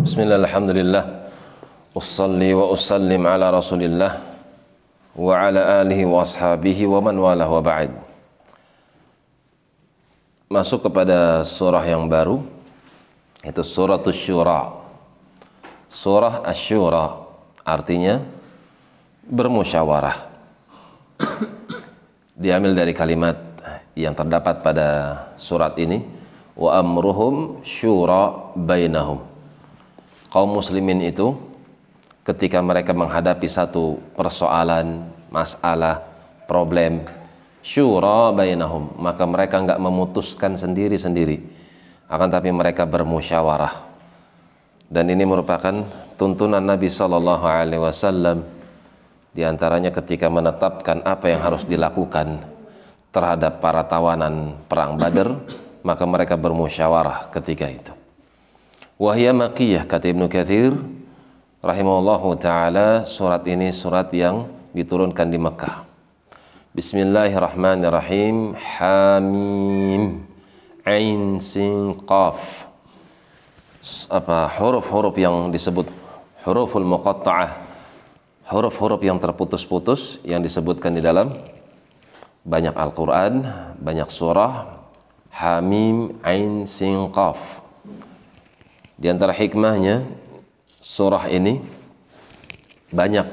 Bismillah, alhamdulillah. Usalli wa usallim ala rasulillah Wa ala alihi wa ashabihi wa man walah wa ba'id Masuk kepada surah yang baru Itu surah Syura. Surah Asyura Artinya Bermusyawarah. Diambil dari kalimat yang terdapat pada surat ini Wa amruhum syura bainahum kaum muslimin itu ketika mereka menghadapi satu persoalan, masalah, problem, syura bainahum, maka mereka enggak memutuskan sendiri-sendiri, akan tapi mereka bermusyawarah. Dan ini merupakan tuntunan Nabi Shallallahu Alaihi Wasallam di antaranya ketika menetapkan apa yang harus dilakukan terhadap para tawanan perang Badar, maka mereka bermusyawarah ketika itu. Wahya Makiyah kata Ibnu Kathir rahimahullahu taala surat ini surat yang diturunkan di Mekah. Bismillahirrahmanirrahim. Hamim. Ain sin qaf. Apa huruf-huruf yang disebut huruful muqatta'ah. Huruf-huruf yang terputus-putus yang disebutkan di dalam banyak Al-Qur'an, banyak surah. Hamim Ain Sin Qaf di antara hikmahnya surah ini banyak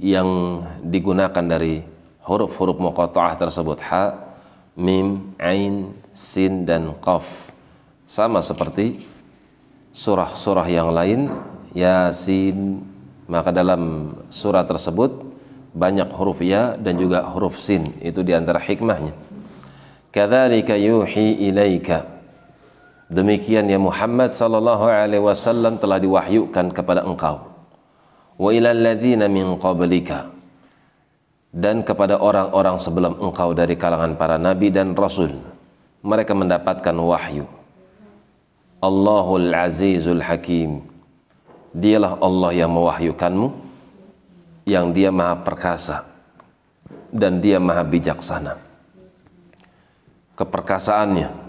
yang digunakan dari huruf-huruf muqatta'ah tersebut ha, mim, ain, sin dan qaf. Sama seperti surah-surah yang lain Yasin maka dalam surah tersebut banyak huruf ya dan juga huruf sin itu di antara hikmahnya. Kadzalika yuhi ilaika Demikian ya Muhammad sallallahu alaihi wasallam telah diwahyukan kepada engkau. Wa ilal ladzina min qablika dan kepada orang-orang sebelum engkau dari kalangan para nabi dan rasul. Mereka mendapatkan wahyu. Allahul Azizul Hakim. Dialah Allah yang mewahyukanmu yang dia maha perkasa dan dia maha bijaksana. Keperkasaannya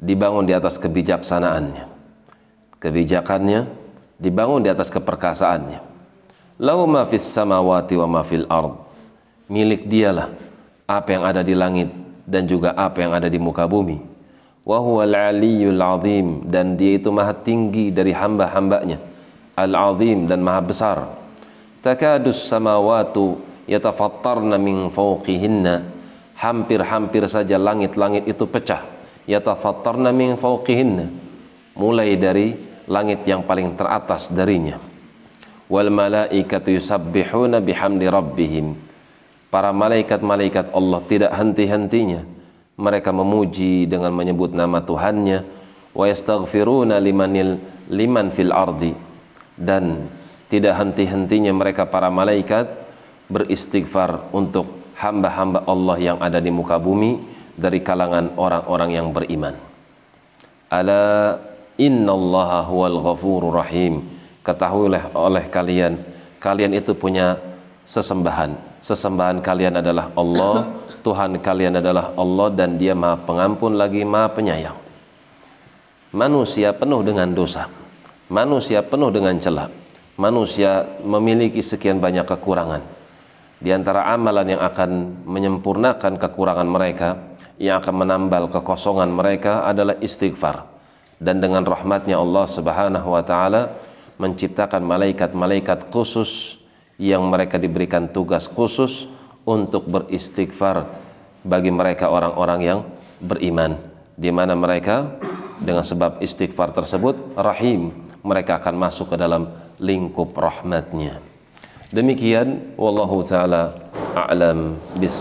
dibangun di atas kebijaksanaannya. Kebijakannya dibangun di atas keperkasaannya. Lahu ma fis samawati wa ma fil ard. Milik dialah apa yang ada di langit dan juga apa yang ada di muka bumi. Wa huwal aliyyul azim dan dia itu maha tinggi dari hamba-hambanya. Al-azim dan maha besar. Takadus samawatu yatafattarna min fawqihinna. Hampir-hampir saja langit-langit itu pecah yatafattarna min fawqihinna mulai dari langit yang paling teratas darinya. Wal malaikatu yusabbihuna bihamdi rabbihim. Para malaikat-malaikat Allah tidak henti-hentinya. Mereka memuji dengan menyebut nama Tuhannya. Wa yastaghfiruna limanil liman fil ardi. Dan tidak henti-hentinya mereka para malaikat beristighfar untuk hamba-hamba Allah yang ada di muka bumi dari kalangan orang-orang yang beriman. Ala innallaha huwal ghafurur rahim. Ketahuilah oleh kalian, kalian itu punya sesembahan. Sesembahan kalian adalah Allah, Tuhan kalian adalah Allah dan Dia Maha Pengampun lagi Maha Penyayang. Manusia penuh dengan dosa. Manusia penuh dengan celah. Manusia memiliki sekian banyak kekurangan. Di antara amalan yang akan menyempurnakan kekurangan mereka yang akan menambal kekosongan mereka adalah istighfar. Dan dengan rahmatnya Allah Subhanahu wa taala menciptakan malaikat-malaikat khusus yang mereka diberikan tugas khusus untuk beristighfar bagi mereka orang-orang yang beriman. Di mana mereka dengan sebab istighfar tersebut rahim mereka akan masuk ke dalam lingkup rahmatnya. Demikian wallahu taala a'lam bis